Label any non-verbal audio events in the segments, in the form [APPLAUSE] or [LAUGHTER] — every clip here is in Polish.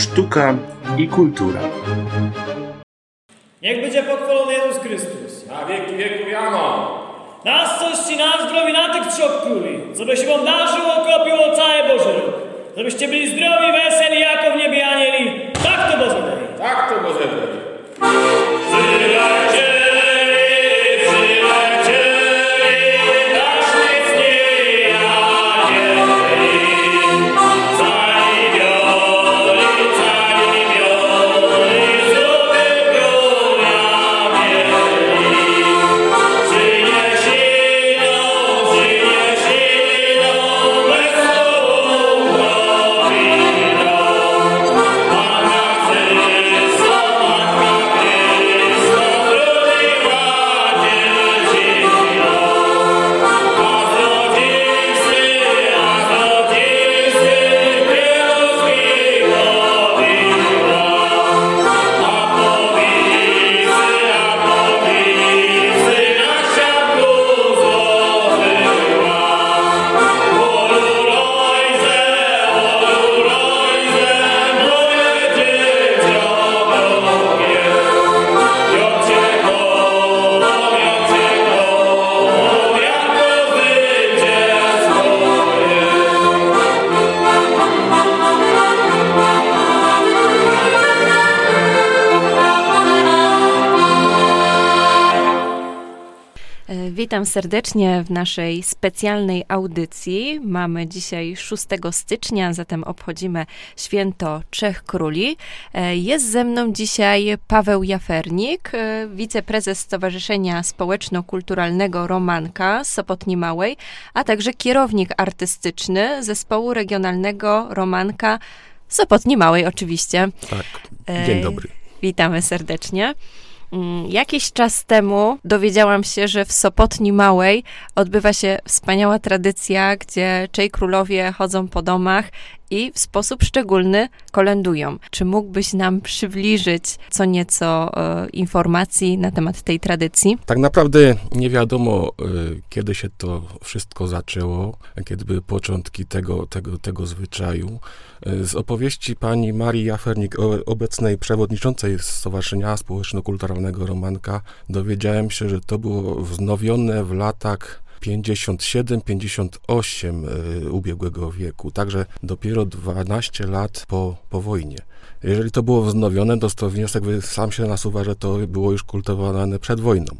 sztuka i kultura. Niech będzie pochwalony Jezus Chrystus. Na wieki wieków jano. Nas coś ci na zdrowi na tych trzech króli, wam darzyło, kopiło cały Boży róg. Żebyście byli zdrowi, weseli, jako w niebie Witam serdecznie w naszej specjalnej audycji. Mamy dzisiaj 6 stycznia, zatem obchodzimy święto Trzech Króli. E, Jest ze mną dzisiaj Paweł Jafernik, e, wiceprezes Stowarzyszenia Społeczno-Kulturalnego Romanka z Sopotni Małej, a także kierownik artystyczny zespołu regionalnego Romanka Sopotni Małej oczywiście. Tak, E, dzień dobry. Witamy serdecznie. Mm, Jakiś czas temu dowiedziałam się, że w Sopotni Małej odbywa się wspaniała tradycja, gdzie czej królowie chodzą po domach i w sposób szczególny kolendują. Czy mógłbyś nam przybliżyć co nieco e, informacji na temat tej tradycji? Tak naprawdę nie wiadomo, y, kiedy się to wszystko zaczęło, kiedy były początki tego, tego, tego zwyczaju. Y, Z opowieści pani Marii Jafernik, obecnej przewodniczącej Stowarzyszenia Społeczno-Kulturalnego Romanka, dowiedziałem się, że to było wznowione w latach 57-58 y, ubiegłego wieku, także dopiero 12 lat po, po wojnie. Jeżeli to było wznowione, to, wniosek sam się nasuwa, że to było już kultywowane przed wojną.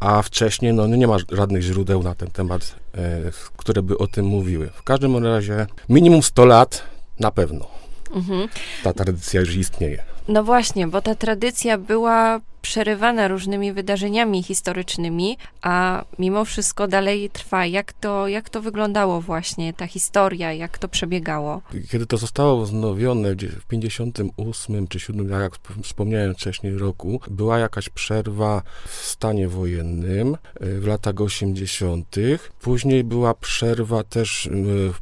A wcześniej no, nie ma żadnych źródeł na ten temat, e, które by o tym mówiły. W każdym razie minimum 100 lat na pewno Mhm. ta tradycja już istnieje. No właśnie, bo ta tradycja była przerywana różnymi wydarzeniami historycznymi, a mimo wszystko dalej trwa. Jak to, jak to wyglądało właśnie, ta historia, jak to przebiegało? Kiedy to zostało wznowione w 58 czy 7, jak wspomniałem wcześniej, roku, była jakaś przerwa w stanie wojennym y, w latach 80. Później była przerwa też y,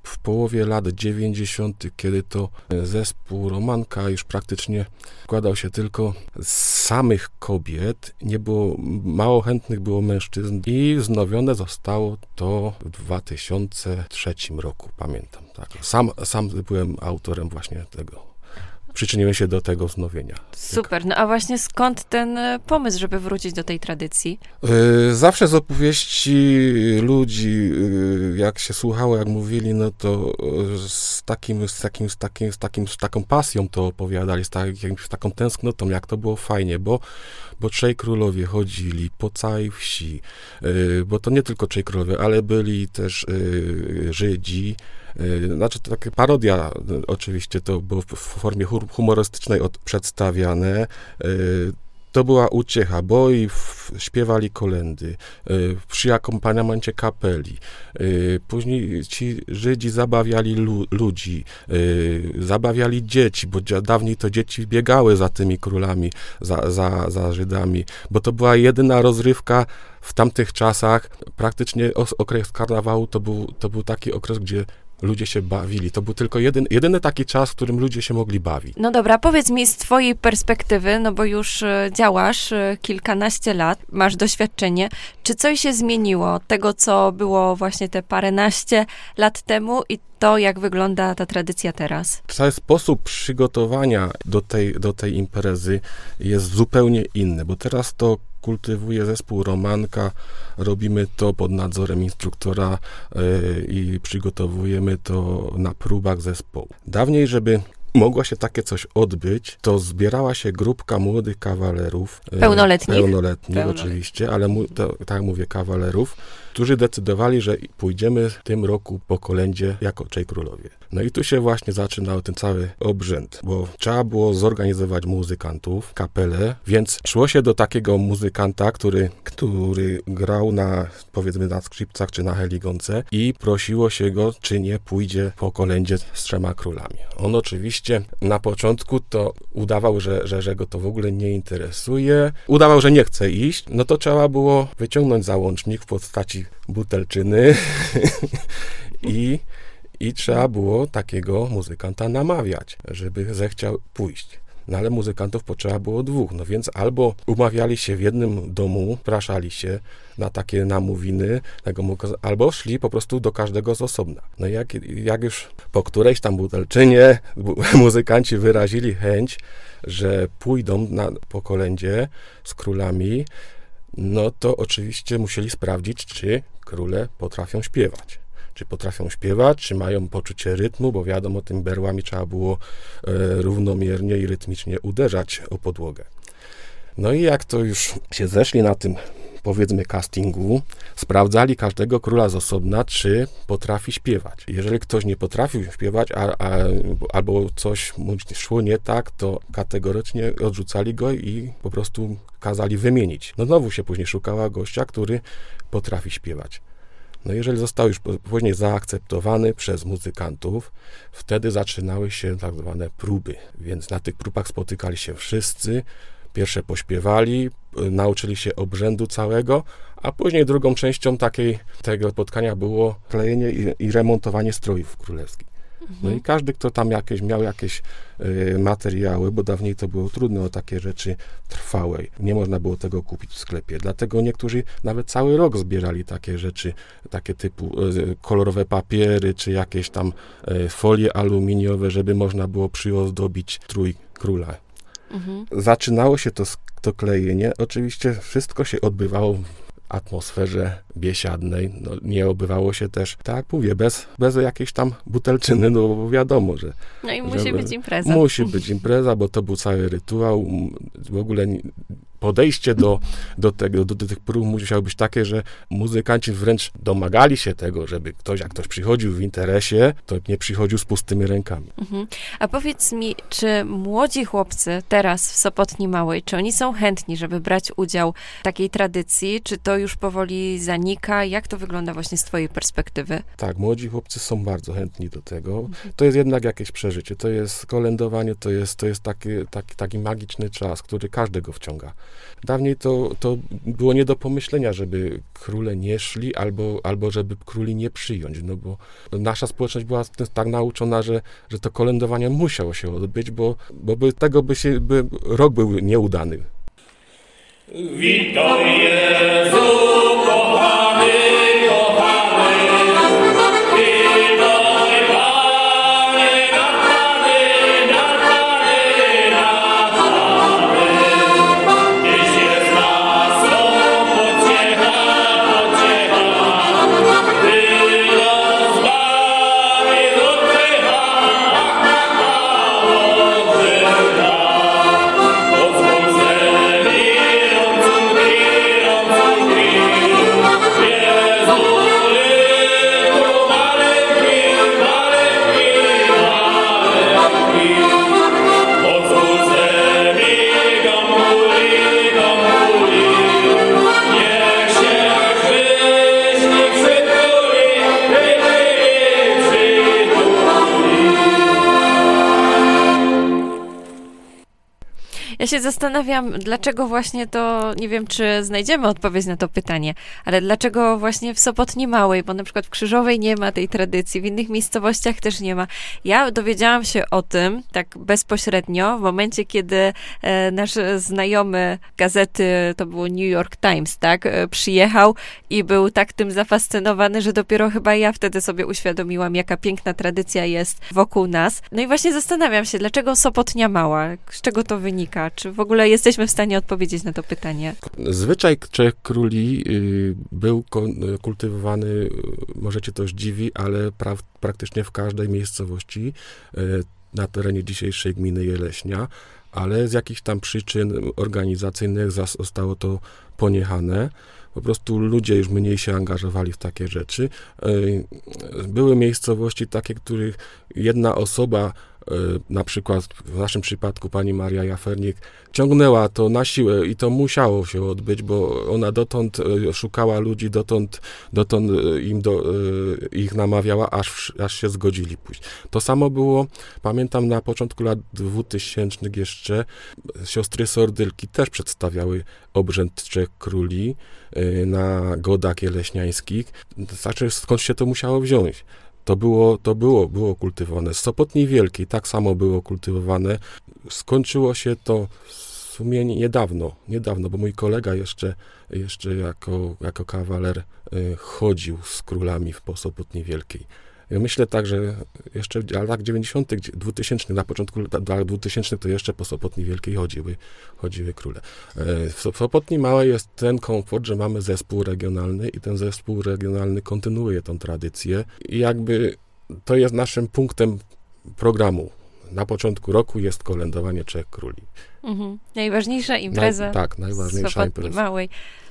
w połowie lat 90., kiedy to y, zespół Romanka już praktycznie składał się tylko z samych kobiet. Nie było, mało chętnych było mężczyzn i wznowione zostało to w 2003 roku, pamiętam. Tak. Sam, sam byłem autorem właśnie tego. Przyczyniłem się do tego wznowienia. Super. No a właśnie skąd ten e, pomysł, żeby wrócić do tej tradycji? Y, Zawsze z opowieści ludzi, y, jak się słuchało, jak mówili, no to z takim, z takim, z takim, z takim, z taką pasją to opowiadali, z, takim, z taką tęsknotą, jak to było fajnie, bo, bo trzej królowie chodzili po całej wsi, y, bo to nie tylko trzej królowie, ale byli też y, Żydzi, y, znaczy to taka parodia oczywiście, to było w formie humorystycznej przedstawiane, to była uciecha, bo i w, śpiewali kolendy y, przy akompaniamencie kapeli. Y, później ci Żydzi zabawiali lu, ludzi, y, zabawiali dzieci, bo dawniej to dzieci biegały za tymi królami, za, za, za Żydami, bo to była jedyna rozrywka w tamtych czasach. Praktycznie okres karnawału to był, to był taki okres, gdzie ludzie się bawili. To był tylko jeden, jedyny taki czas, w którym ludzie się mogli bawić. No dobra, powiedz mi z twojej perspektywy, no bo już e, działasz e, kilkanaście lat, masz doświadczenie, czy coś się zmieniło od tego, co było właśnie te paręnaście lat temu i to, jak wygląda ta tradycja teraz? Cały sposób przygotowania do tej, do tej imprezy jest zupełnie inny, bo teraz to kultywuje zespół Romanka, robimy to pod nadzorem instruktora yy, i przygotowujemy to na próbach zespołu. Dawniej, żeby mogła się takie coś odbyć, to zbierała się grupka młodych kawalerów. yy, Pełnoletnich? Pełnoletnich, Pełnoletnich. oczywiście, ale mu, to, tak mówię, kawalerów, którzy decydowali, że pójdziemy w tym roku po kolędzie jako Czej Królowie. No i tu się właśnie zaczynał ten cały obrzęd, bo trzeba było zorganizować muzykantów, kapelę, więc szło się do takiego muzykanta, który, który grał na, powiedzmy, na skrzypcach czy na heligonce i prosiło się go, czy nie pójdzie po kolędzie z trzema królami. On oczywiście na początku to udawał, że, że, że go to w ogóle nie interesuje, udawał, że nie chce iść, no to trzeba było wyciągnąć załącznik w postaci butelczyny [LAUGHS] i, i trzeba było takiego muzykanta namawiać, żeby zechciał pójść. No ale muzykantów potrzeba było dwóch, no więc albo umawiali się w jednym domu, praszali się na takie namówiny, muzyka- albo szli po prostu do każdego z osobna. No jak, jak już po którejś tam butelczynie bu- [LAUGHS] muzykanci wyrazili chęć, że pójdą na, po kolędzie z królami, no to oczywiście musieli sprawdzić, czy króle potrafią śpiewać. Czy potrafią śpiewać, czy mają poczucie rytmu, bo wiadomo, tym berłami trzeba było e, równomiernie i rytmicznie uderzać o podłogę. No i jak to już się zeszli na tym, powiedzmy, castingu, sprawdzali każdego króla z osobna, czy potrafi śpiewać. Jeżeli ktoś nie potrafił śpiewać, a, a, albo coś mu szło nie tak, to kategorycznie odrzucali go i po prostu kazali wymienić. No znowu się później szukała gościa, który potrafi śpiewać. No jeżeli został już później zaakceptowany przez muzykantów, wtedy zaczynały się tak zwane próby. Więc na tych próbach spotykali się wszyscy, pierwsze pośpiewali, y, nauczyli się obrzędu całego, a później drugą częścią takiej tego spotkania było klejenie i, i remontowanie strojów królewskich. No i każdy, kto tam jakieś, miał jakieś y, materiały, bo dawniej to było trudne o takie rzeczy trwałe. Nie można było tego kupić w sklepie. Dlatego niektórzy nawet cały rok zbierali takie rzeczy, takie typu y, kolorowe papiery, czy jakieś tam y, folie aluminiowe, żeby można było przyozdobić trój króla. Zaczynało się to, to klejenie. Oczywiście wszystko się odbywało w atmosferze biesiadnej. No, nie odbywało się też, tak mówię, bez, bez jakiejś tam butelczyny, no bo wiadomo, że No i musi żeby- być impreza. musi być impreza, bo to był cały rytuał. W ogóle podejście do, do, tego, do, do tych prób musiało być takie, że muzykanci wręcz domagali się tego, żeby ktoś, jak ktoś przychodził w interesie, to nie przychodził z pustymi rękami. Mhm. A powiedz mi, czy młodzi chłopcy teraz w Sopotni Małej, czy oni są chętni, żeby brać udział w takiej tradycji, czy to już powoli Jak to wygląda właśnie z twojej perspektywy? Tak, młodzi chłopcy są bardzo chętni do tego. To jest jednak jakieś przeżycie. To jest kolędowanie, to jest, to jest taki, taki, taki magiczny czas, który każdego wciąga. Dawniej to, to było nie do pomyślenia, żeby króle nie szli, albo, albo żeby króli nie przyjąć, no bo nasza społeczność była tak nauczona, że, że to kolędowanie musiało się odbyć, bo, bo by tego by się, by rok był nieudany. Witaj Jezu, Ja się zastanawiam, dlaczego właśnie to, nie wiem, czy znajdziemy odpowiedź na to pytanie, ale dlaczego właśnie w Sopotni Małej, bo na przykład w Krzyżowej nie ma tej tradycji, w innych miejscowościach też nie ma. Ja dowiedziałam się o tym tak bezpośrednio w momencie, kiedy e, nasz znajomy gazety, to było New York Times, tak, e, przyjechał i był tak tym zafascynowany, że dopiero chyba ja wtedy sobie uświadomiłam, jaka piękna tradycja jest wokół nas. No i właśnie zastanawiam się, dlaczego Sopotnia Mała? Z czego to wynika? Czy w ogóle jesteśmy w stanie odpowiedzieć na to pytanie? Zwyczaj Trzech Króli y, był kultywowany, y, może cię to zdziwi, ale pra- praktycznie w każdej miejscowości y, na terenie dzisiejszej gminy Jeleśnia, ale z jakichś tam przyczyn organizacyjnych zostało to poniechane. Po prostu ludzie już mniej się angażowali w takie rzeczy. Były miejscowości takie, których jedna osoba, na przykład w naszym przypadku pani Maria Jafernik, ciągnęła to na siłę i to musiało się odbyć, bo ona dotąd y, szukała ludzi, dotąd, dotąd y, im do, y, ich namawiała, aż, aż się zgodzili pójść. To samo było, pamiętam na początku lat 2000 jeszcze, siostry Sordylki też przedstawiały obrzęd Trzech Króli y, na godach jeleśniańskich. Znaczy, skąd się to musiało wziąć? To było, to było, było kultywowane. Z Sopotni Wielkiej tak samo było kultywowane. Skończyło się to w sumie niedawno, niedawno, bo mój kolega jeszcze, jeszcze jako, jako kawaler y, chodził z królami w po Sopotni Wielkiej. Myślę tak, że jeszcze w latach 90., 2000, na początku lat lat 2000 to jeszcze po Sopotni Wielkiej chodziły, chodziły króle. E, W Sop- Sopotni Małej jest ten komfort, że mamy zespół regionalny i ten zespół regionalny kontynuuje tą tradycję i jakby to jest naszym punktem programu. Na początku roku jest kolędowanie Trzech Króli. Mhm. Najważniejsza impreza. Naj, tak, najważniejsza Sopotni impreza. Małej.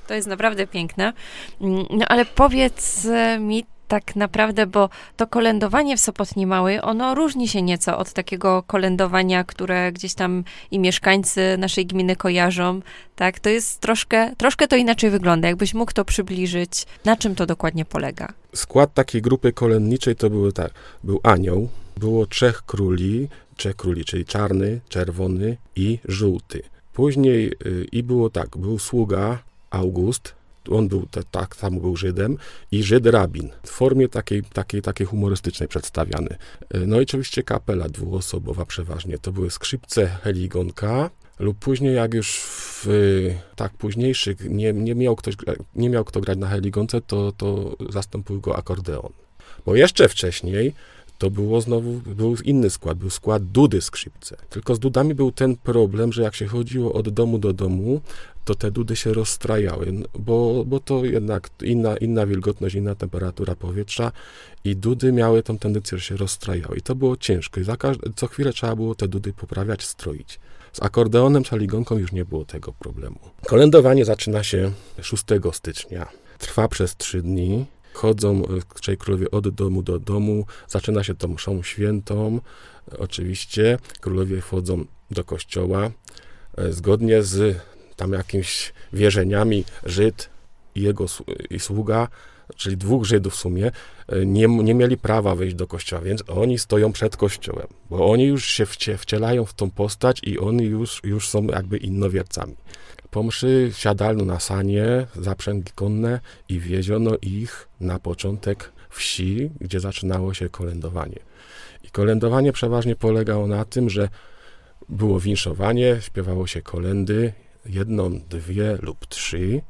To jest naprawdę piękne. Mm, No ale powiedz e, mi tak naprawdę, bo to kolędowanie w Sopotni Małej, ono różni się nieco od takiego kolędowania, które gdzieś tam i mieszkańcy naszej gminy kojarzą, tak? To jest troszkę, troszkę to inaczej wygląda. Jakbyś mógł to przybliżyć, na czym to dokładnie polega? Skład takiej grupy kolędniczej to były tak, był anioł, było trzech króli, trzech króli, czyli czarny, czerwony i żółty. Później y, i było tak, był sługa August, on był te, tak samo był Żydem i Żyd rabin w formie takiej, takiej, takiej humorystycznej przedstawiany. Y, No i oczywiście kapela dwuosobowa przeważnie. To były skrzypce Heligonka lub później jak już w y, tak późniejszych nie, nie, miał ktoś, nie miał kto grać na Heligonce, to, to zastąpił go akordeon. Bo jeszcze wcześniej to było znowu, był inny skład, był skład dudy skrzypce. Tylko z dudami był ten problem, że jak się chodziło od domu do domu, to te dudy się rozstrajały, bo, bo to jednak inna, inna wilgotność, inna temperatura powietrza i dudy miały tą tendencję, że się rozstrajały. I to było ciężko i co chwilę trzeba było te dudy poprawiać, stroić. Z akordeonem czy ligonką już nie było tego problemu. Kolędowanie zaczyna się 6 stycznia. Trwa przez 3 dni. Chodzą e, trzej królowie od domu do domu. Zaczyna się tą mszą świętą. E, Oczywiście królowie wchodzą do kościoła. E, Zgodnie z tam jakimiś wierzeniami Żyd i jego i sługa, czyli dwóch Żydów w sumie, e, nie, nie mieli prawa wejść do kościoła, więc oni stoją przed kościołem, bo oni już się wcie, wcielają w tą postać i oni już, już są jakby innowiercami. Po mszy wsiadano na sanie, zaprzęgi konne i wieziono ich na początek wsi, gdzie zaczynało się kolędowanie. I kolędowanie przeważnie polegało na tym, że było winszowanie, śpiewało się kolendy, jedną, dwie lub trzy,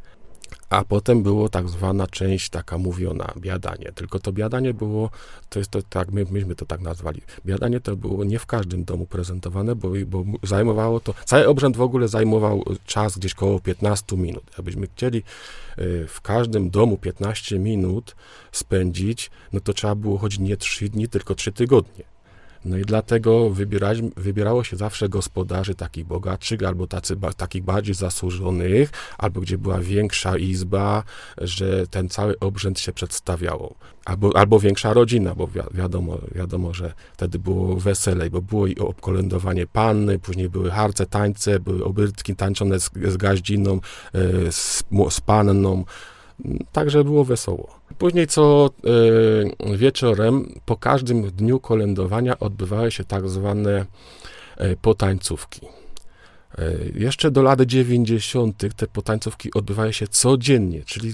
a potem było tak zwana część taka mówiona, biadanie. Tylko to biadanie było, to jest to tak, my, myśmy to tak nazwali. Biadanie to było nie w każdym domu prezentowane, bo, bo zajmowało to, cały obrzęd w ogóle zajmował czas gdzieś koło 15 minut. Jakbyśmy chcieli y, w każdym domu 15 minut spędzić, no to trzeba było chodzić nie 3 dni, tylko 3 tygodnie. No i dlatego wybierało się zawsze gospodarzy takich bogatszych, albo tacy, ba, takich bardziej zasłużonych, albo gdzie była większa izba, że ten cały obrzęd się przedstawiało. Albo, albo większa rodzina, bo wi wiadomo, wiadomo, że wtedy było weselej, bo było i obkolędowanie panny, później były harce, tańce, były obyrtki tańczone z, z gaździną, e, z, z panną, Także było wesoło. Później co e, wieczorem, po każdym dniu kolędowania odbywały się tak zwane e, potańcówki. E, Jeszcze do lat 90. te potańcówki odbywały się codziennie, czyli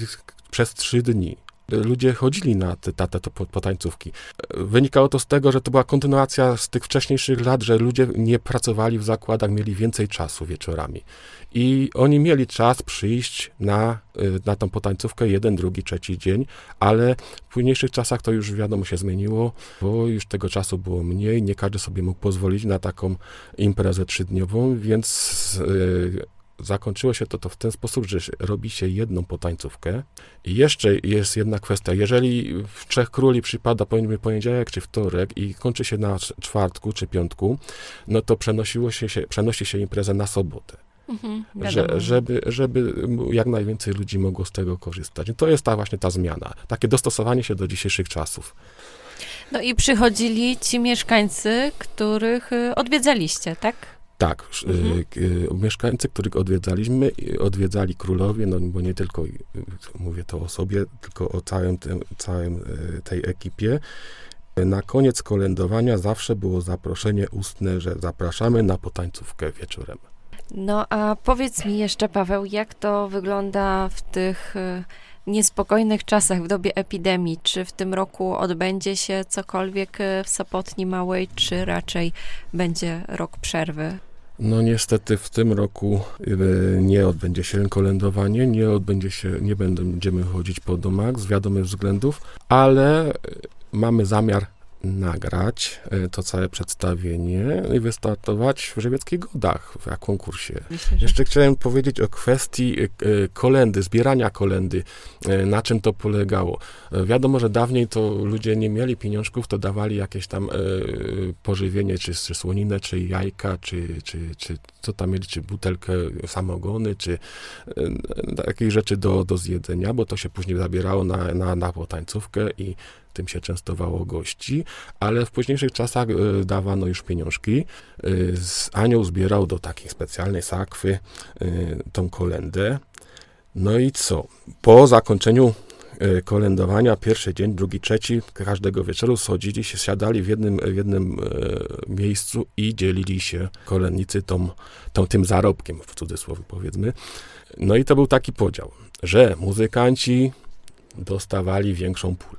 przez trzy dni. Ludzie chodzili na te, te, te po- potańcówki. Wynikało to z tego, że to była kontynuacja z tych wcześniejszych lat, że ludzie nie pracowali w zakładach, mieli więcej czasu wieczorami. I oni mieli czas przyjść na, y, na tą potańcówkę jeden, drugi, trzeci dzień, ale w późniejszych czasach to już wiadomo się zmieniło, bo już tego czasu było mniej, nie każdy sobie mógł pozwolić na taką imprezę trzydniową, więc y, zakończyło się to, to w ten sposób, że robi się jedną potańcówkę. I jeszcze jest jedna kwestia. Jeżeli w Trzech Króli przypada powiedzmy poniedziałek czy wtorek i kończy się na cz- czwartku czy piątku, no to przenosiło się, się, przenosi się imprezę na sobotę Mhm, że, żeby, żeby jak najwięcej ludzi mogło z tego korzystać. To jest ta właśnie ta zmiana, takie dostosowanie się do dzisiejszych czasów. No i przychodzili ci mieszkańcy, których y, odwiedzaliście, tak? Tak, Mhm. y, y, mieszkańcy, których odwiedzaliśmy, odwiedzali królowie, no bo nie tylko y, mówię to o sobie, tylko o całym, tym, całym tej ekipie. Na koniec kolędowania zawsze było zaproszenie ustne, że zapraszamy na potańcówkę wieczorem. No a powiedz mi jeszcze, Paweł, jak to wygląda w tych niespokojnych czasach, w dobie epidemii? Czy w tym roku odbędzie się cokolwiek w Sopotni Małej, czy raczej będzie rok przerwy? No niestety w tym roku y, nie odbędzie się kolędowanie, nie odbędzie się, nie będziemy chodzić po domach z wiadomych względów, ale y, mamy zamiar nagrać y, to całe przedstawienie i wystartować w Żywieckich Godach w konkursie. Myślę, że Jeszcze chciałem powiedzieć o kwestii y, y, kolendy, zbierania kolendy, na czym to polegało. Wiadomo, że dawniej to ludzie nie mieli pieniążków, to dawali jakieś tam pożywienie, czy, czy słoninę, czy jajka, czy, czy, czy co tam mieli, czy butelkę samogony, czy takich rzeczy do, do zjedzenia, bo to się później zabierało na, na, na potańcówkę i tym się częstowało gości, ale w późniejszych czasach y, dawano już pieniążki. Y, Anioł zbierał do takiej specjalnej sakwy y, tą kolendę. No i co? Po zakończeniu kolędowania, pierwszy dzień, drugi, trzeci, każdego wieczoru schodzili się, siadali w jednym, w jednym miejscu i dzielili się kolędnicy tą, tą, tym zarobkiem, w cudzysłowie powiedzmy. No i to był taki podział, że muzykanci dostawali większą pulę.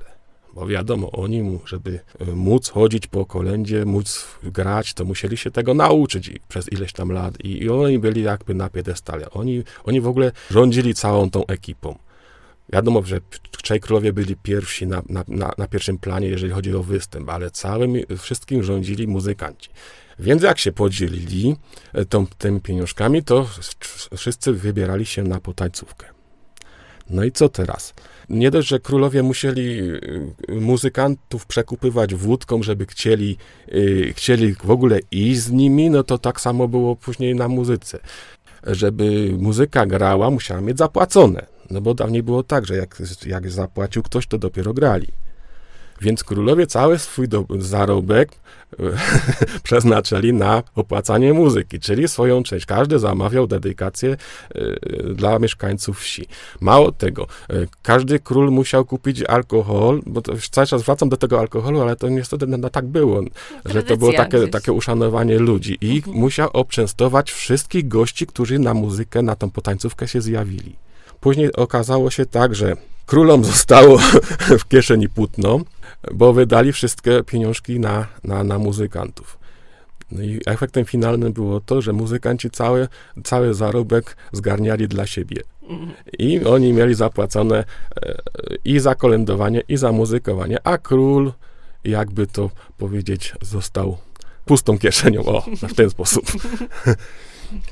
Bo wiadomo, oni, mu- żeby e, móc chodzić po kolędzie, móc grać, to musieli się tego nauczyć przez ileś tam lat i, i oni byli jakby na piedestale. Oni, oni w ogóle rządzili całą tą ekipą. Wiadomo, że Trzej Królowie byli pierwsi na, na, na, na pierwszym planie, jeżeli chodzi o występ, ale całym wszystkim rządzili muzykanci. Więc jak się podzielili e, tą, tymi pieniążkami, to wszyscy wybierali się na potańcówkę. No i co teraz? Nie dość, że królowie musieli y, muzykantów przekupywać wódką, żeby chcieli, y, chcieli w ogóle iść z nimi, no to tak samo było później na muzyce. Żeby muzyka grała, musiała mieć zapłacone. No bo dawniej było tak, że jak, jak zapłacił ktoś, to dopiero grali. Więc królowie cały swój do, zarobek [LAUGHS] przeznaczyli na opłacanie muzyki, czyli swoją część. Każdy zamawiał dedykację y, dla mieszkańców wsi. Mało tego, y, każdy król musiał kupić alkohol, bo to cały czas wracam do tego alkoholu, ale to niestety no, tak było, że to było Tradycja takie, gdzieś. takie uszanowanie ludzi i musiał obczęstować wszystkich gości, którzy na muzykę, na tą potańcówkę się zjawili. Później okazało się tak, że królom zostało [LAUGHS] w kieszeni płótno, bo wydali wszystkie pieniążki na, na, na muzykantów. No i efektem finalnym było to, że muzykanci cały, cały zarobek zgarniali dla siebie. I oni mieli zapłacone e, i za kolędowanie, i za muzykowanie, a król, jakby to powiedzieć, został pustą kieszenią. O, w ten sposób. [LAUGHS]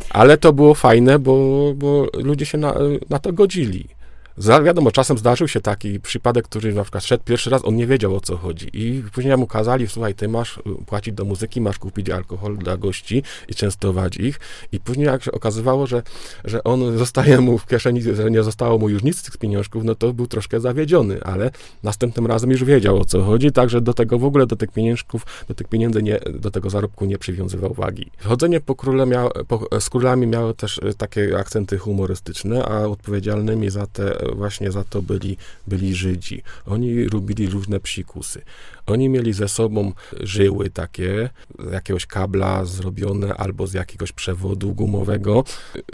Ale to było fajne, bo, bo ludzie się na, na to godzili. Za, wiadomo, czasem zdarzył się taki przypadek, który na przykład szedł pierwszy raz, on nie wiedział o co chodzi. I później mu kazali, słuchaj, ty masz y, płacić do muzyki, masz kupić alkohol dla gości i częstować ich. I później jak się okazywało, że, że on zostaje mu w kieszeni, że nie zostało mu już nic z tych pieniążków, no to był troszkę zawiedziony, ale następnym razem już wiedział o co chodzi, także do tego w ogóle, do tych pieniążków, do tych pieniędzy, nie, do tego zarobku nie przywiązywał wagi. Chodzenie po króle miało, po, z królami miało też y, takie akcenty humorystyczne, a odpowiedzialnymi za te właśnie za to byli, byli Żydzi. Oni robili różne psikusy. Oni mieli ze sobą żyły takie, z jakiegoś kabla zrobione albo z jakiegoś przewodu gumowego.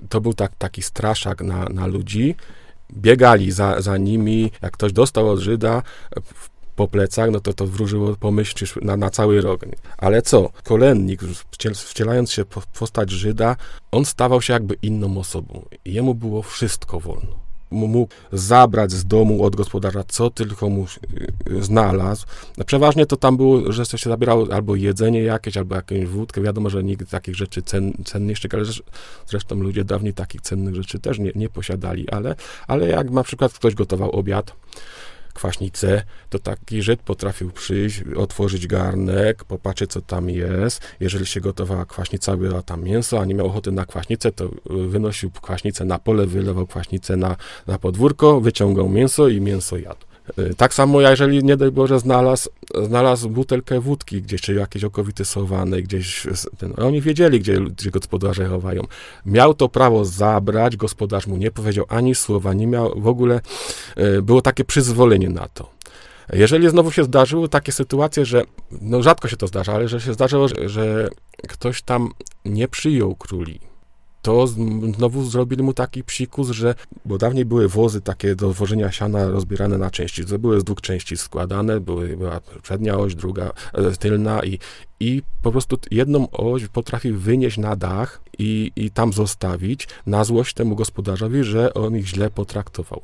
To był tak, taki straszak na, na ludzi. Biegali za, za nimi, jak ktoś dostał od Żyda po plecach, no to to wróżyło pomyśl na, na cały rok. Ale co? Kolennik, wcielając się w postać Żyda, on stawał się jakby inną osobą. Jemu było wszystko wolno. Mógł zabrać z domu od gospodarza, co tylko mu y, znalazł. Przeważnie to tam było, że się zabierało albo jedzenie jakieś, albo jakąś wódkę. Wiadomo, że nikt takich rzeczy cen, cenniejszych, ale zresztą ludzie dawniej takich cennych rzeczy też nie, nie posiadali, ale, ale jak na przykład ktoś gotował obiad, kwaśnicę, to taki Żyd potrafił przyjść, otworzyć garnek, popatrzeć, co tam jest. Jeżeli się gotowała kwaśnica, była tam mięso, a nie miał ochoty na kwaśnicę, to wynosił kwaśnicę na pole, wylewał kwaśnicę na, na podwórko, wyciągał mięso i mięso jadł. Y, tak samo, jeżeli nie daj Boże znalazł, znalazł butelkę wódki gdzieś, czy jakieś okowity sowanej, gdzieś, ten, oni wiedzieli, gdzie, gdzie gospodarze chowają. Miał to prawo zabrać, gospodarz mu nie powiedział ani słowa, nie miał w ogóle, y, było takie przyzwolenie na to. Jeżeli znowu się zdarzyły takie sytuacje, że, no rzadko się to zdarza, ale że się zdarzyło, że, że ktoś tam nie przyjął króli, to znowu zrobili mu taki psikus, że, bo dawniej były wozy takie do wożenia siana rozbierane na części, to były z dwóch części składane, były, była przednia oś, druga e, tylna i, i po prostu jedną oś potrafił wynieść na dach i, i tam zostawić na złość temu gospodarzowi, że on ich źle potraktował.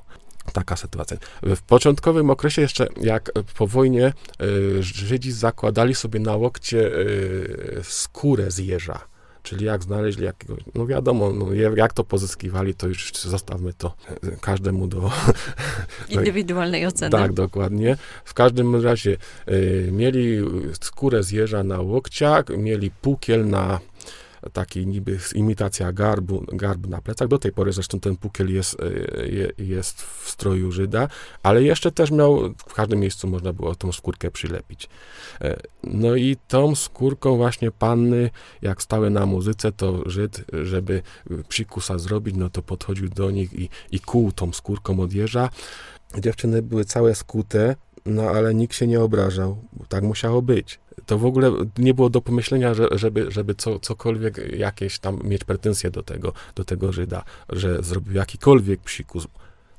Taka sytuacja. W początkowym okresie jeszcze, jak po wojnie y, Żydzi zakładali sobie na łokcie y, skórę z jeża Czyli jak znaleźli jakiegoś, no wiadomo, no jak to pozyskiwali, to już zostawmy to każdemu do... [LAUGHS] Indywidualnej oceny. Tak, dokładnie. W każdym razie y, mieli skórę z jeża na łokciach, mieli pukiel na taki niby imitacja garbu, garb na plecach. Do tej pory zresztą ten pukiel jest, e, jest w stroju Żyda, ale jeszcze też miał, w każdym miejscu można było tą skórkę przylepić. E, no i tą skórką właśnie panny, jak stały na muzyce, to Żyd, żeby psikusa zrobić, no to podchodził do nich i, i kuł tą skórką od jeża. Dziewczyny były całe skute, no ale nikt się nie obrażał, tak musiało być to w ogóle nie było do pomyślenia, że, żeby, żeby co, cokolwiek jakieś tam mieć pretensje do tego, do tego Żyda, że zrobił jakikolwiek psikus.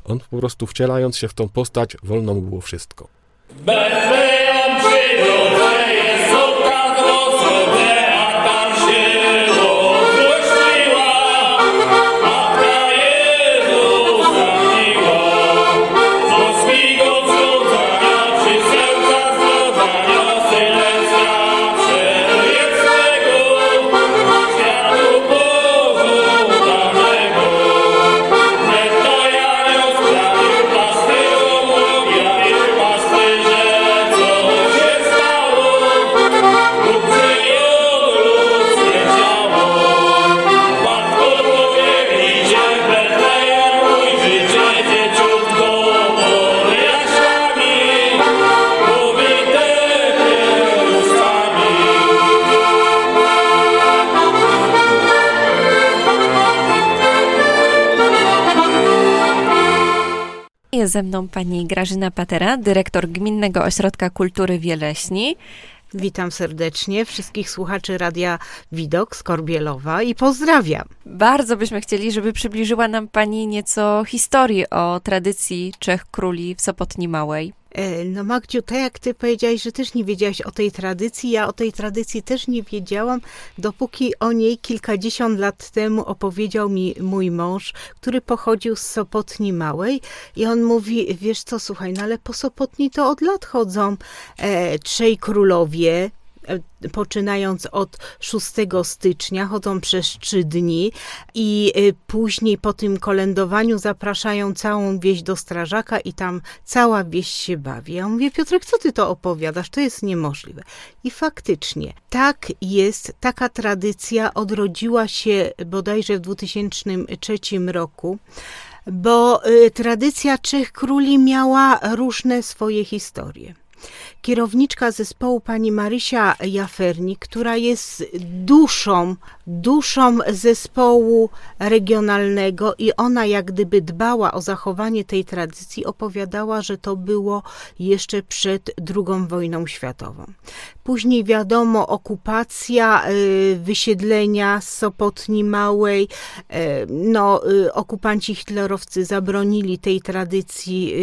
On po prostu wcielając się w tą postać, wolno mu było wszystko. Betlejem ze mną pani Grażyna Patera, dyrektor Gminnego Ośrodka Kultury Wieleśni. Witam serdecznie wszystkich słuchaczy Radia Widok z Korbielowa i pozdrawiam. Bardzo byśmy chcieli, żeby przybliżyła nam pani nieco historii o tradycji Trzech Króli w Sopotni Małej. E, No Magdziu, tak jak ty powiedziałaś, że też nie wiedziałaś o tej tradycji, ja o tej tradycji też nie wiedziałam, dopóki o niej kilkadziesiąt lat temu opowiedział mi mój mąż, który pochodził z Sopotni Małej i on mówi, wiesz co, słuchaj, no ale po Sopotni to od lat chodzą e, trzej królowie, poczynając od 6 stycznia, chodzą przez trzy dni i y, później po tym kolędowaniu zapraszają całą wieś do strażaka i tam cała wieś się bawi. Ja mówię, Piotrek, co ty to opowiadasz? To jest niemożliwe. I faktycznie, tak jest, taka tradycja odrodziła się bodajże w 2003 roku bo y, tradycja Trzech Króli miała różne swoje historie. Kierowniczka zespołu pani Marysia Jafernik, która jest duszą, duszą zespołu regionalnego i ona jak gdyby dbała o zachowanie tej tradycji, opowiadała, że to było jeszcze przed II wojną światową. Później wiadomo, okupacja, y, wysiedlenia z Sopotni Małej, y, no, y, okupanci hitlerowcy zabronili tej tradycji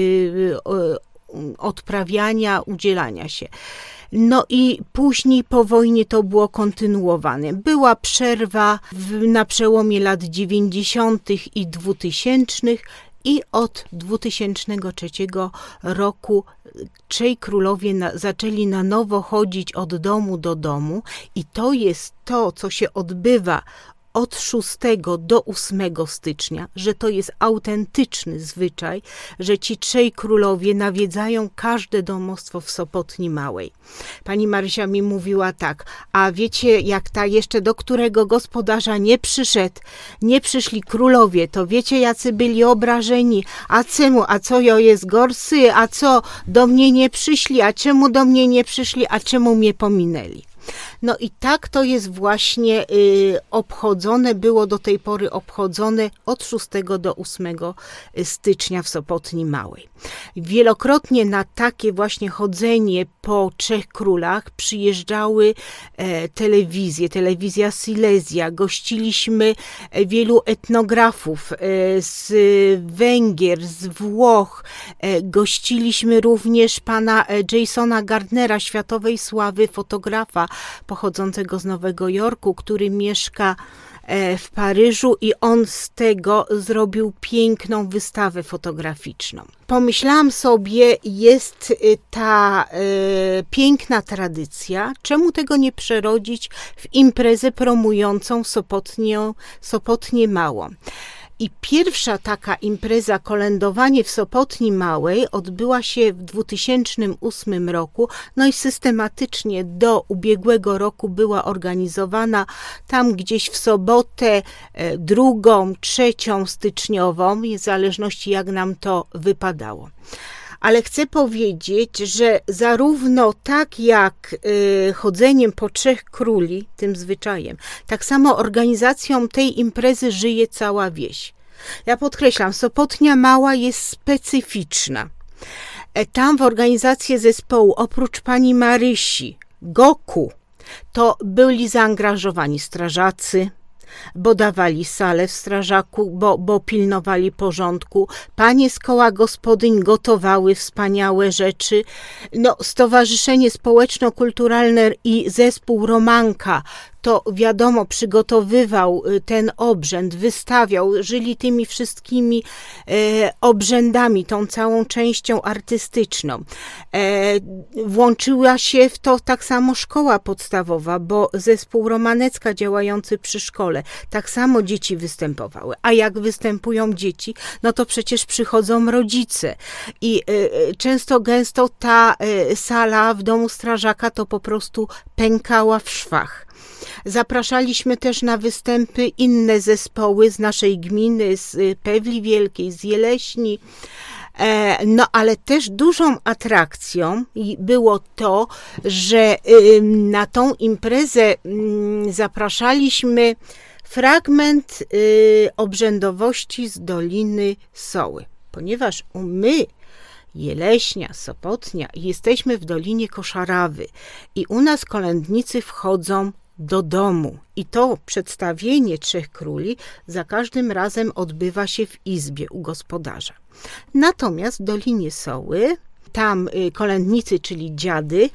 odprawiania, udzielania się. No i później po wojnie to było kontynuowane. Była przerwa w, na przełomie lat 90. i 2000 i od 2003 roku trzej królowie na, zaczęli na nowo chodzić od domu do domu i to jest to, co się odbywa od 6 do 8 stycznia, że to jest autentyczny zwyczaj, że ci trzej królowie nawiedzają każde domostwo w Sopotni Małej. Pani Marysia mi mówiła tak, a wiecie, jak ta jeszcze do którego gospodarza nie przyszedł, nie przyszli królowie, to wiecie, jacy byli obrażeni, a czemu, a co jo jest gorsy, a co? Do mnie nie przyszli, a czemu do mnie nie przyszli, a czemu mnie pominęli. No i tak to jest właśnie y, obchodzone, było do tej pory obchodzone od 6 do 8 stycznia w Sopotni Małej. Wielokrotnie na takie właśnie chodzenie po Trzech Królach przyjeżdżały e, telewizje, telewizja Silesia, gościliśmy e, wielu etnografów e, z Węgier, z Włoch, gościliśmy również pana Jasona Gardnera, światowej sławy fotografa, pochodzącego z Nowego Jorku, który mieszka e, w Paryżu i on z tego zrobił piękną wystawę fotograficzną. Pomyślałam sobie, jest y, ta e, piękna tradycja, czemu tego nie przerodzić w imprezę promującą Sopotnię, Sopotnię Małą. I pierwsza taka impreza, kolędowanie w Sopotni Małej, odbyła się w 2008 roku, no i systematycznie do ubiegłego roku była organizowana tam gdzieś w sobotę e, drugą, trzecią styczniową, w zależności jak nam to wypadało ale chcę powiedzieć, że zarówno tak jak y, chodzeniem po trzech króli, tym zwyczajem, tak samo organizacją tej imprezy żyje cała wieś. Ja podkreślam, Sopotnia Mała jest specyficzna. E, tam w organizacji zespołu, oprócz pani Marysi, Goku, to byli zaangażowani strażacy, bo dawali salę w strażaku, bo, bo pilnowali porządku. Panie z koła gospodyń gotowały wspaniałe rzeczy. No, Stowarzyszenie Społeczno-Kulturalne i zespół Romanka to wiadomo, przygotowywał y, ten obrzęd, wystawiał, żyli tymi wszystkimi e, obrzędami, tą całą częścią artystyczną. E, włączyła się w to tak samo szkoła podstawowa, bo zespół Romanecka działający przy szkole, tak samo dzieci występowały. A jak występują dzieci, no to przecież przychodzą rodzice. I e, często gęsto ta sala w domu strażaka to po prostu pękała w szwach. Zapraszaliśmy też na występy inne zespoły z naszej gminy, z y, Pewli Wielkiej, z Jeleśni. E, no, ale też dużą atrakcją było to, że na tą imprezę mm, zapraszaliśmy fragment y, obrzędowości z Doliny Soły, ponieważ my Jeleśnia, Sopotnia, jesteśmy w Dolinie Koszarawy i u nas kolędnicy wchodzą do domu. I to przedstawienie Trzech Króli za każdym razem odbywa się w izbie u gospodarza. Natomiast w Dolinie Soły, tam y, kolędnicy, czyli dziady,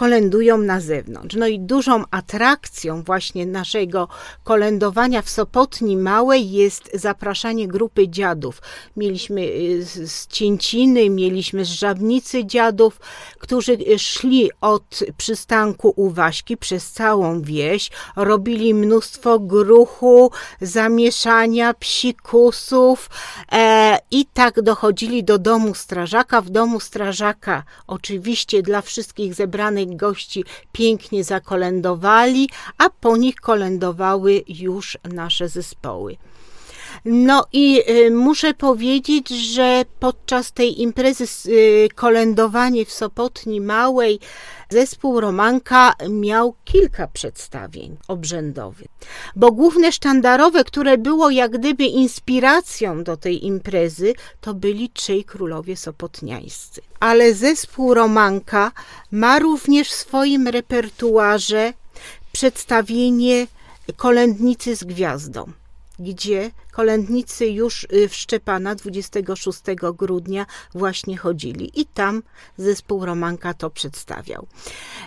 kolędują na zewnątrz. No i dużą atrakcją właśnie naszego kolędowania w Sopotni Małej jest zapraszanie grupy dziadów. Mieliśmy y, z Cięciny, mieliśmy z Żabnicy dziadów, którzy szli od przystanku u Waśki przez całą wieś, robili mnóstwo gruchu, zamieszania, psikusów e, i tak dochodzili do domu strażaka. W domu strażaka oczywiście dla wszystkich zebranych gości pięknie zakolędowali, a po nich kolędowały już nasze zespoły. No i y, muszę powiedzieć, że podczas tej imprezy y, kolędowanie w Sopotni Małej zespół Romanka miał kilka przedstawień obrzędowych, bo główne sztandarowe, które było jak gdyby inspiracją do tej imprezy, to byli trzej królowie sopotniańscy. Ale zespół Romanka ma również w swoim repertuarze przedstawienie kolędnicy z gwiazdą gdzie kolędnicy już y, w Szczepana 26 grudnia właśnie chodzili i tam zespół Romanka to przedstawiał.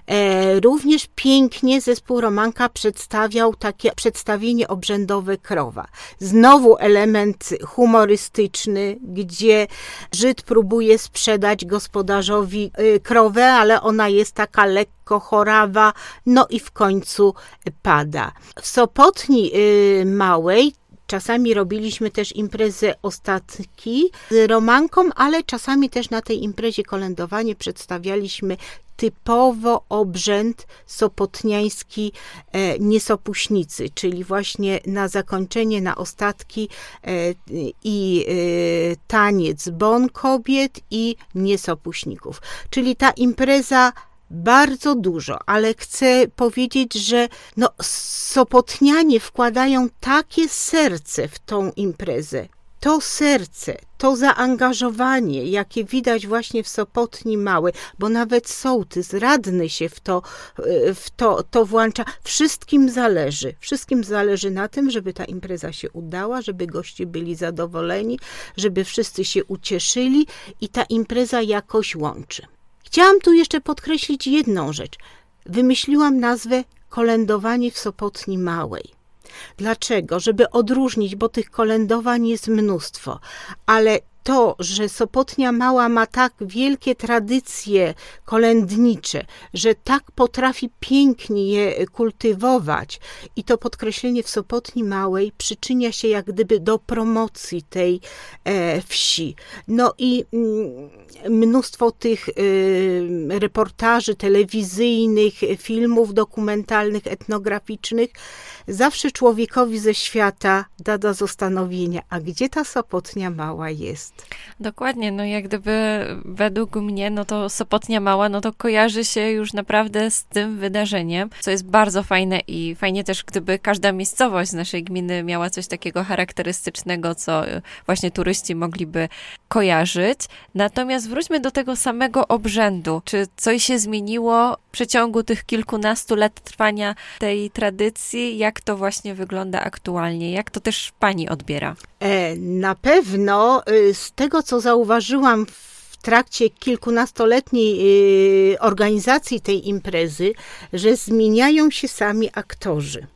E, również pięknie zespół Romanka przedstawiał takie przedstawienie obrzędowe krowa. Znowu element humorystyczny, gdzie Żyd próbuje sprzedać gospodarzowi y, krowę, ale ona jest taka lekko chorawa, no i w końcu pada. W Sopotni y, Małej Czasami robiliśmy też imprezę ostatki z Romanką, ale czasami też na tej imprezie kolędowanie przedstawialiśmy typowo obrzęd sopotniański e, niesopuśnicy, czyli właśnie na zakończenie, na ostatki e, i e, taniec bon kobiet i niesopuśników. Czyli ta impreza bardzo dużo, ale chcę powiedzieć, że no, Sopotnianie wkładają takie serce w tą imprezę. To serce, to zaangażowanie, jakie widać właśnie w Sopotni Małe, bo nawet sołtys, radny się w to, w to, to włącza. Wszystkim zależy. Wszystkim zależy na tym, żeby ta impreza się udała, żeby goście byli zadowoleni, żeby wszyscy się ucieszyli i ta impreza jakoś łączy. Chciałam tu jeszcze podkreślić jedną rzecz. Wymyśliłam nazwę kolędowanie w Sopotni Małej. Dlaczego? Żeby odróżnić, bo tych kolędowań jest mnóstwo, ale to, że Sopotnia Mała ma tak wielkie tradycje kolędnicze, że tak potrafi pięknie je kultywować i to podkreślenie w Sopotni Małej przyczynia się jak gdyby do promocji tej e, wsi. No i mm, mnóstwo tych y, reportaży telewizyjnych, filmów dokumentalnych, etnograficznych zawsze człowiekowi ze świata da do zastanowienia, a gdzie ta Sopotnia Mała jest? Dokładnie, no jak gdyby według mnie, no to Sopotnia Mała, no to kojarzy się już naprawdę z tym wydarzeniem, co jest bardzo fajne i fajnie też, gdyby każda miejscowość z naszej gminy miała coś takiego charakterystycznego, co właśnie turyści mogliby kojarzyć. Natomiast wróćmy do tego samego obrzędu. Czy coś się zmieniło w przeciągu tych kilkunastu lat trwania tej tradycji? Jak to właśnie wygląda aktualnie? Jak to też pani odbiera? E, na pewno y, z tego, co zauważyłam w trakcie kilkunastoletniej y, organizacji tej imprezy, że zmieniają się sami aktorzy.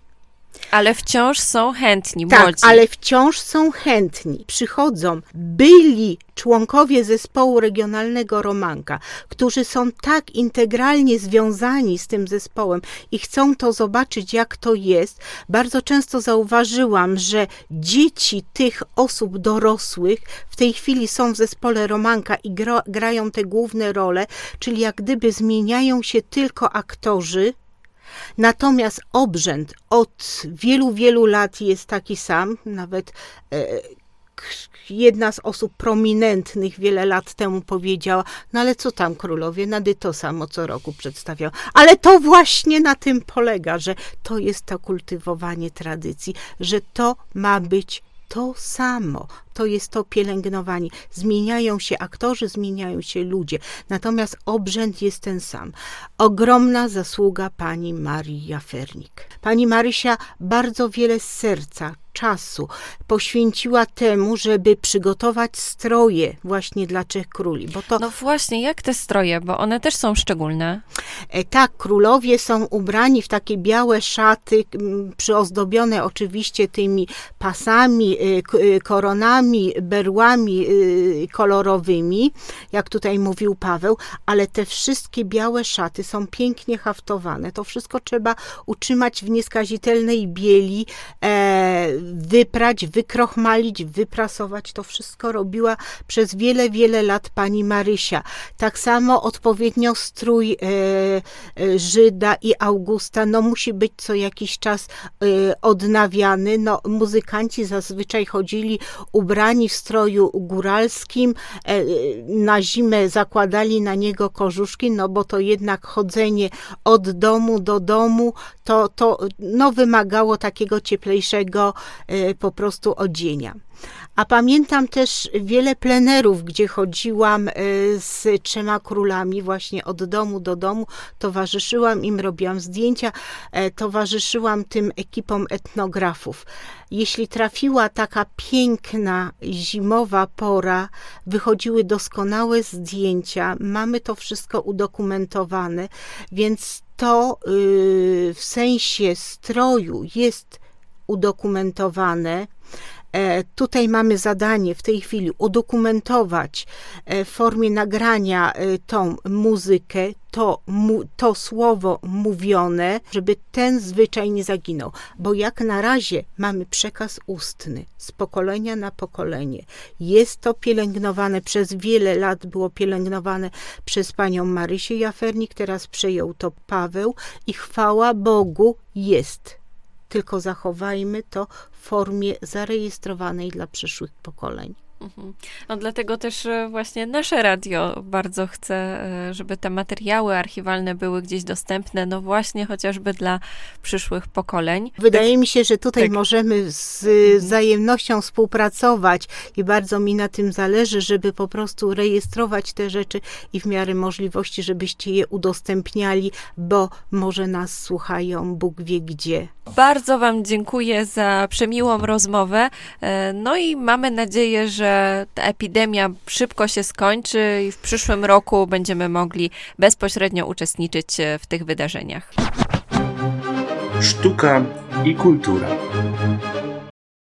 Ale wciąż są chętni, tak, młodzi. ale wciąż są chętni. Przychodzą byli członkowie zespołu regionalnego Romanka, którzy są tak integralnie związani z tym zespołem i chcą to zobaczyć, jak to jest. Bardzo często zauważyłam, że dzieci tych osób dorosłych w tej chwili są w zespole Romanka i gra, grają te główne role, czyli jak gdyby zmieniają się tylko aktorzy, Natomiast obrzęd od wielu, wielu lat jest taki sam, nawet e, jedna z osób prominentnych wiele lat temu powiedziała, no ale co tam królowie, nady to samo co roku przedstawiał. Ale to właśnie na tym polega, że to jest to kultywowanie tradycji, że to ma być to samo. To jest to pielęgnowanie. Zmieniają się aktorzy, zmieniają się ludzie. Natomiast obrzęd jest ten sam. Ogromna zasługa pani Marii Jafernik. Pani Marysia bardzo wiele z serca, czasu poświęciła temu, żeby przygotować stroje właśnie dla Trzech Króli. Bo to, no właśnie, jak te stroje, bo one też są szczególne. E, tak, królowie są ubrani w takie białe szaty, przyozdobione oczywiście tymi pasami, e, e, koronami, berłami kolorowymi, jak tutaj mówił Paweł, ale te wszystkie białe szaty są pięknie haftowane. To wszystko trzeba utrzymać w nieskazitelnej bieli, wyprać, wykrochmalić, wyprasować. To wszystko robiła przez wiele, wiele lat pani Marysia. Tak samo odpowiednio strój e, e, Żyda i Augusta, no musi być co jakiś czas e, odnawiany. No, muzykanci zazwyczaj chodzili ubrani w stroju góralskim, na zimę zakładali na niego kożuszki, no bo to jednak chodzenie od domu do domu, to, to no, wymagało takiego cieplejszego po prostu odzienia. A pamiętam też wiele plenerów, gdzie chodziłam e, z trzema królami, właśnie od domu do domu, towarzyszyłam im, robiłam zdjęcia, e, towarzyszyłam tym ekipom etnografów. Jeśli trafiła taka piękna zimowa pora, wychodziły doskonałe zdjęcia, mamy to wszystko udokumentowane, więc to yy, w sensie stroju jest udokumentowane. E, Tutaj mamy zadanie w tej chwili udokumentować e, w formie nagrania e, tą muzykę, to, mu, to słowo mówione, żeby ten zwyczaj nie zaginął. Bo jak na razie mamy przekaz ustny z pokolenia na pokolenie. Jest to pielęgnowane przez wiele lat, było pielęgnowane przez panią Marysię Jafernik, teraz przejął to Paweł i chwała Bogu jest tylko zachowajmy to w formie zarejestrowanej dla przyszłych pokoleń. Mhm. No dlatego też e, właśnie nasze radio bardzo chce, e, żeby te materiały archiwalne były gdzieś dostępne, no właśnie chociażby dla przyszłych pokoleń. Wydaje mi się, że tutaj tak. możemy z wzajemnością współpracować i bardzo mi na tym zależy, żeby po prostu rejestrować te rzeczy i w miarę możliwości, żebyście je udostępniali, bo może nas słuchają Bóg wie gdzie. Bardzo Wam dziękuję za przemiłą rozmowę. E, No i mamy nadzieję, że ta epidemia szybko się skończy i w przyszłym roku będziemy mogli bezpośrednio uczestniczyć e, w tych wydarzeniach. Sztuka i kultura.